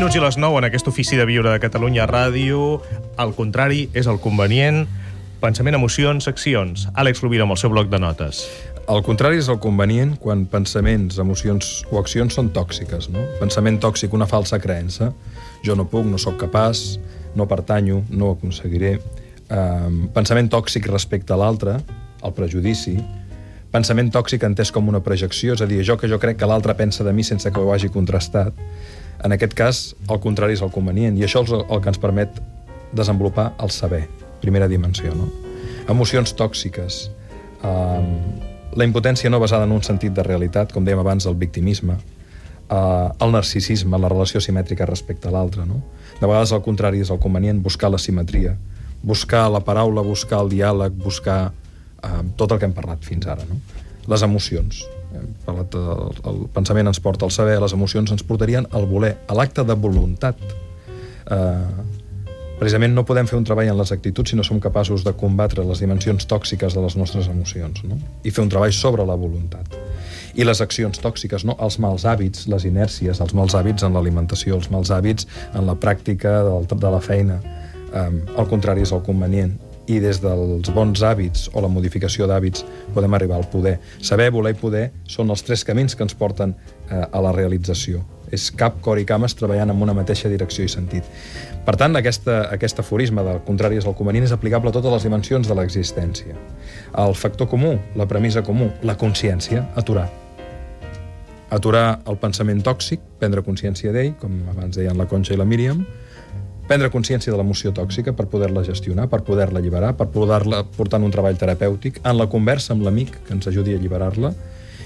minuts i les 9 en aquest ofici de viure de Catalunya Ràdio. Al contrari, és el convenient. Pensament, emocions, accions. Àlex Rovira amb el seu bloc de notes. Al contrari és el convenient quan pensaments, emocions o accions són tòxiques. No? Pensament tòxic, una falsa creença. Jo no puc, no sóc capaç, no pertanyo, no ho aconseguiré. Um, pensament tòxic respecte a l'altre, el prejudici. Pensament tòxic entès com una projecció, és a dir, jo que jo crec que l'altre pensa de mi sense que ho hagi contrastat. En aquest cas, el contrari és el convenient, i això és el que ens permet desenvolupar el saber, primera dimensió. No? Emocions tòxiques, um, la impotència no basada en un sentit de realitat, com dèiem abans, el victimisme, uh, el narcisisme, la relació simètrica respecte a l'altre. No? De vegades el contrari és el convenient, buscar la simetria, buscar la paraula, buscar el diàleg, buscar uh, tot el que hem parlat fins ara. No? Les emocions. Hem parlat del, el pensament ens porta al saber, les emocions ens portarien al voler, a l'acte de voluntat. Uh, precisament no podem fer un treball en les actituds si no som capaços de combatre les dimensions tòxiques de les nostres emocions no? i fer un treball sobre la voluntat. I les accions tòxiques, no? els mals hàbits, les inèrcies, els mals hàbits en l'alimentació, els mals hàbits en la pràctica del, de la feina. Um, al contrari, és el convenient. I des dels bons hàbits o la modificació d'hàbits podem arribar al poder. Saber, voler i poder són els tres camins que ens porten uh, a la realització és cap, cor i cames treballant en una mateixa direcció i sentit. Per tant, aquesta, aquest aforisme del contrari és el convenient és aplicable a totes les dimensions de l'existència. El factor comú, la premissa comú, la consciència, aturar. Aturar el pensament tòxic, prendre consciència d'ell, com abans deien la Conxa i la Míriam, prendre consciència de l'emoció tòxica per poder-la gestionar, per poder-la alliberar, per poder-la portar en un treball terapèutic, en la conversa amb l'amic que ens ajudi a alliberar-la,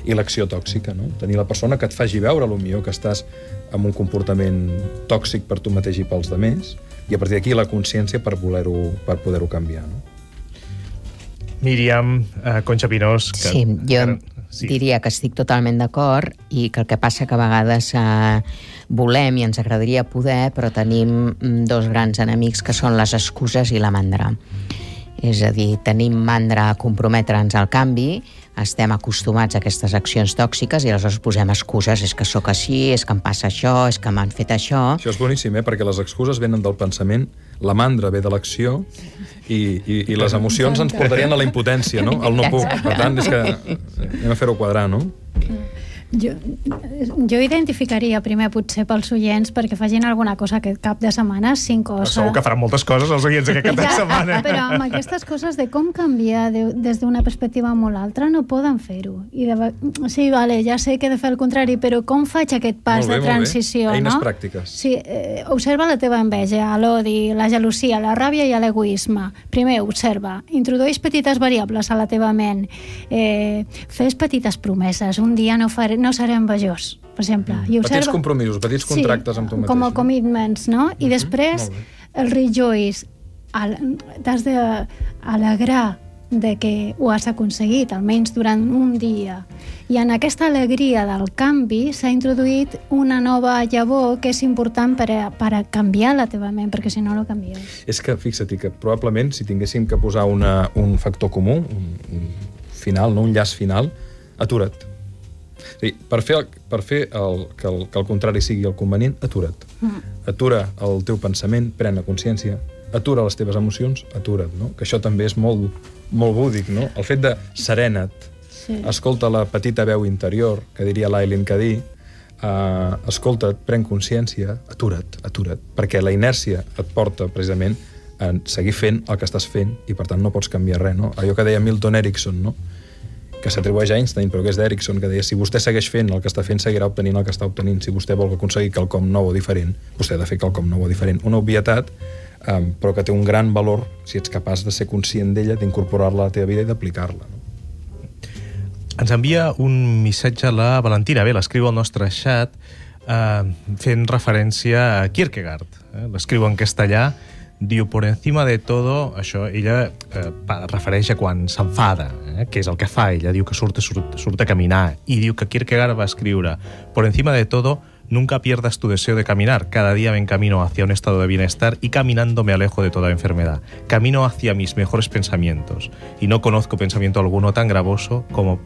i l'acció tòxica, no? Tenir la persona que et faci veure, millor que estàs amb un comportament tòxic per tu mateix i pels demés, i a partir d'aquí la consciència per voler-ho per poder-ho canviar, no? Míriam, eh, Conxa Pinós... Que... Sí, jo sí. diria que estic totalment d'acord i que el que passa que a vegades eh, volem i ens agradaria poder, però tenim mm, dos grans enemics que són les excuses i la mandra. És a dir, tenim mandra a comprometre'ns al canvi, estem acostumats a aquestes accions tòxiques i aleshores posem excuses, és que sóc així, és que em passa això, és que m'han fet això... Això és boníssim, eh? perquè les excuses venen del pensament, la mandra ve de l'acció i, i, i les emocions ens portarien a la impotència, no? El no puc. Per tant, és que anem a fer-ho quadrar, no? Jo, jo identificaria primer potser pels oients perquè facin alguna cosa aquest cap de setmana, cinc coses. Segur que faran moltes coses els oients aquest cap de setmana. Però amb aquestes coses de com canviar de, des d'una perspectiva molt altra no poden fer-ho. I de, sí, vale, ja sé que he de fer el contrari, però com faig aquest pas bé, de transició? Eines no? pràctiques. Sí, eh, observa la teva enveja, l'odi, la gelosia, la ràbia i l'egoisme. Primer, observa. Introdueix petites variables a la teva ment. Eh, fes petites promeses. Un dia no faré no seré envejós, per exemple. Mm. I observa... Petits compromisos, petits contractes sí, amb tu mateix. com a commitments, no? I mm -hmm. després el rejoice, t'has d'alegrar de que ho has aconseguit, almenys durant un dia. I en aquesta alegria del canvi s'ha introduït una nova llavor que és important per a, per a canviar la teva ment, perquè si no no canvies. És que, fixa't que probablement si tinguéssim que posar una, un factor comú, un, un final, no un llaç final, atura't Sí, per fer, el, per fer el, que, el, que el contrari sigui el convenient, atura't. Mm. Atura el teu pensament, pren la consciència, atura les teves emocions, atura't, no? Que això també és molt, molt búdic, no? El fet de serena't, sí. escolta la petita veu interior, que diria l'Ailin Cadí, uh, escolta't, pren consciència, atura't, atura't, perquè la inèrcia et porta precisament a seguir fent el que estàs fent i per tant no pots canviar res, no? Allò que deia Milton Erickson, no? Que s'atribueix a Einstein, però que és d'Erickson, que deia si vostè segueix fent el que està fent, seguirà obtenint el que està obtenint. Si vostè vol aconseguir quelcom nou o diferent, vostè ha de fer quelcom nou o diferent. Una obvietat, um, però que té un gran valor si ets capaç de ser conscient d'ella, d'incorporar-la a la teva vida i d'aplicar-la. No? Ens envia un missatge la Valentina, bé, l'escriu al nostre xat, eh, fent referència a Kierkegaard. Eh? L'escriu en castellà Diu, por encima de todo, això ella eh, refereix a quan s'enfada, eh, que és el que fa. Ella diu que surt, surt, surt a caminar i diu que Kierkegaard va escriure por encima de todo, nunca pierdas tu deseo de caminar. Cada día me encamino hacia un estado de bienestar y caminando me alejo de toda enfermedad. Camino hacia mis mejores pensamientos y no conozco pensamiento alguno tan gravoso como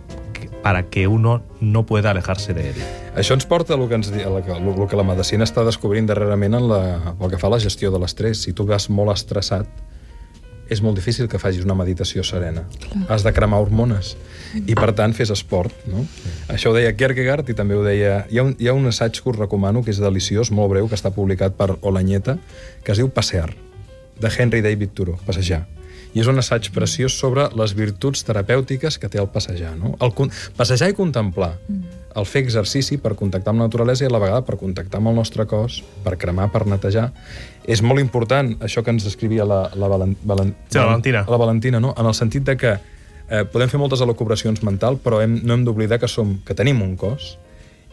para que uno no pueda alejarse de él. Això ens porta a lo que, ens, di- a la, que- a lo que la medicina està descobrint darrerament en la, pel que fa a la gestió de l'estrès. Si tu vas molt estressat, és molt difícil que facis una meditació serena. Clar. Has de cremar hormones. I, per tant, fes esport. No? Això ho deia Kierkegaard i també ho deia... Hi ha, un, hi ha un assaig que us recomano, que és deliciós, molt breu, que està publicat per Olanyeta, que es diu Passear, de Henry David Thoreau, passejar. I és un assaig preciós sobre les virtuts terapèutiques que té el passejar. No? El, con- passejar i contemplar. El fer exercici per contactar amb la naturalesa i a la vegada per contactar amb el nostre cos, per cremar, per netejar. És molt important això que ens escrivia la, la, Valen, Valen, Sí, la Valentina. La Valentina, no? En el sentit de que eh, podem fer moltes elucubracions mental, però hem, no hem d'oblidar que, som, que tenim un cos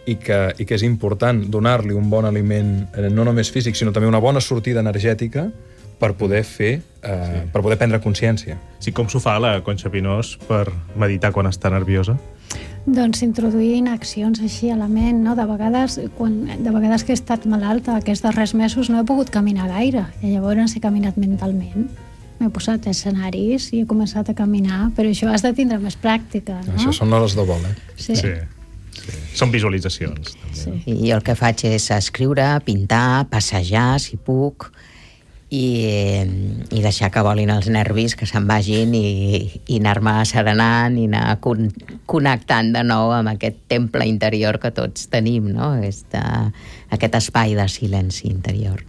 i que, i que és important donar-li un bon aliment, eh, no només físic, sinó també una bona sortida energètica per poder fer, eh, sí. per poder prendre consciència. Sí, com s'ho fa la Conxa Pinós per meditar quan està nerviosa? Doncs introduint accions així a la ment, no? De vegades, quan, de vegades que he estat malalta aquests darrers mesos no he pogut caminar gaire i llavors he caminat mentalment. M'he posat escenaris i he començat a caminar, però això has de tindre més pràctica, no? Això són hores de vol, eh? Sí. sí. Són visualitzacions. També. sí. I el que faig és escriure, pintar, passejar, si puc, i, i deixar que volin els nervis, que se'n vagin i, i anar-me serenant i anar con connectant de nou amb aquest temple interior que tots tenim, no? Aquesta, aquest espai de silenci interior.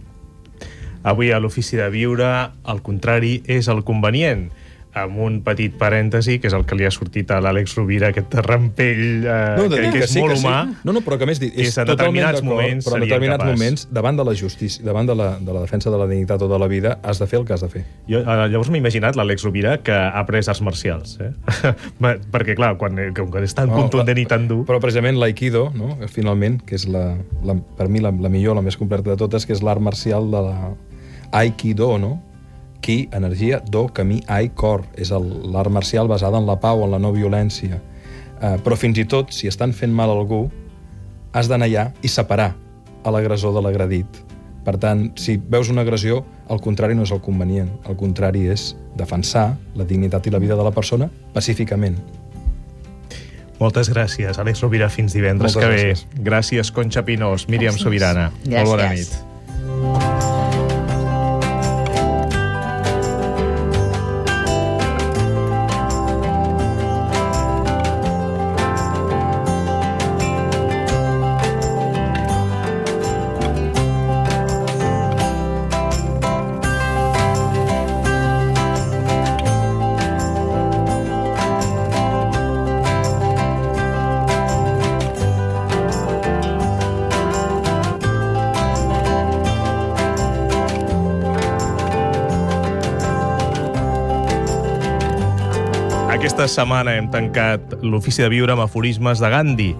Avui a l'Ofici de Viure, al contrari, és el convenient amb un petit parèntesi, que és el que li ha sortit a l'Àlex Rovira, aquest rampell eh, de que, que és sí, molt que sí. humà. No, no, però que a més dit, és determinats moments però en determinats incapaç. moments, davant de la justícia, davant de la, de la defensa de la dignitat o de la vida, has de fer el que has de fer. Jo, eh, llavors m'he imaginat l'Àlex Rovira que ha après arts marcials, eh? Perquè, clar, quan, eh, com que és tan No, contundent i tan dur... Però precisament l'aikido, no? finalment, que és la, la, per mi la, la millor, la més completa de totes, que és l'art marcial de la aikido, no? Ki, energia, do, camí, ai, cor. És el- l'art marcial basada en la pau, en la no violència. Uh, però fins i tot, si estan fent mal a algú, has d'anar allà i separar a l'agressor de l'agredit. Per tant, si veus una agressió, el contrari no és el convenient. El contrari és defensar la dignitat i la vida de la persona pacíficament. Moltes gràcies, Àlex Rovira. Fins divendres Moltes que ve. gràcies. Gràcies, Conxa Pinós, Míriam Gràcies. Sobirana. Molt bona Gràcies. nit. Aquesta setmana hem tancat l'Ofici de Viure amb aforismes de Gandhi,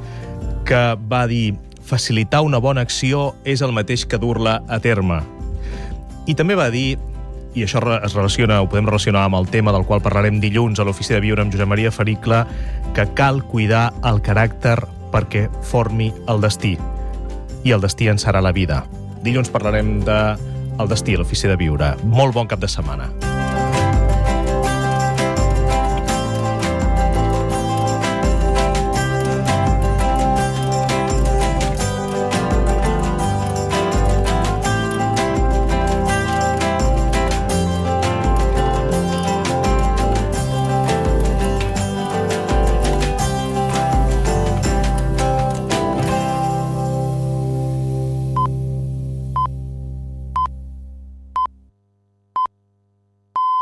que va dir facilitar una bona acció és el mateix que dur-la a terme. I també va dir, i això es relaciona, ho podem relacionar amb el tema del qual parlarem dilluns a l'Ofici de Viure amb Josep Maria Fericle, que cal cuidar el caràcter perquè formi el destí. I el destí en serà la vida. Dilluns parlarem de el destí a l'Ofici de Viure. Molt bon cap de setmana.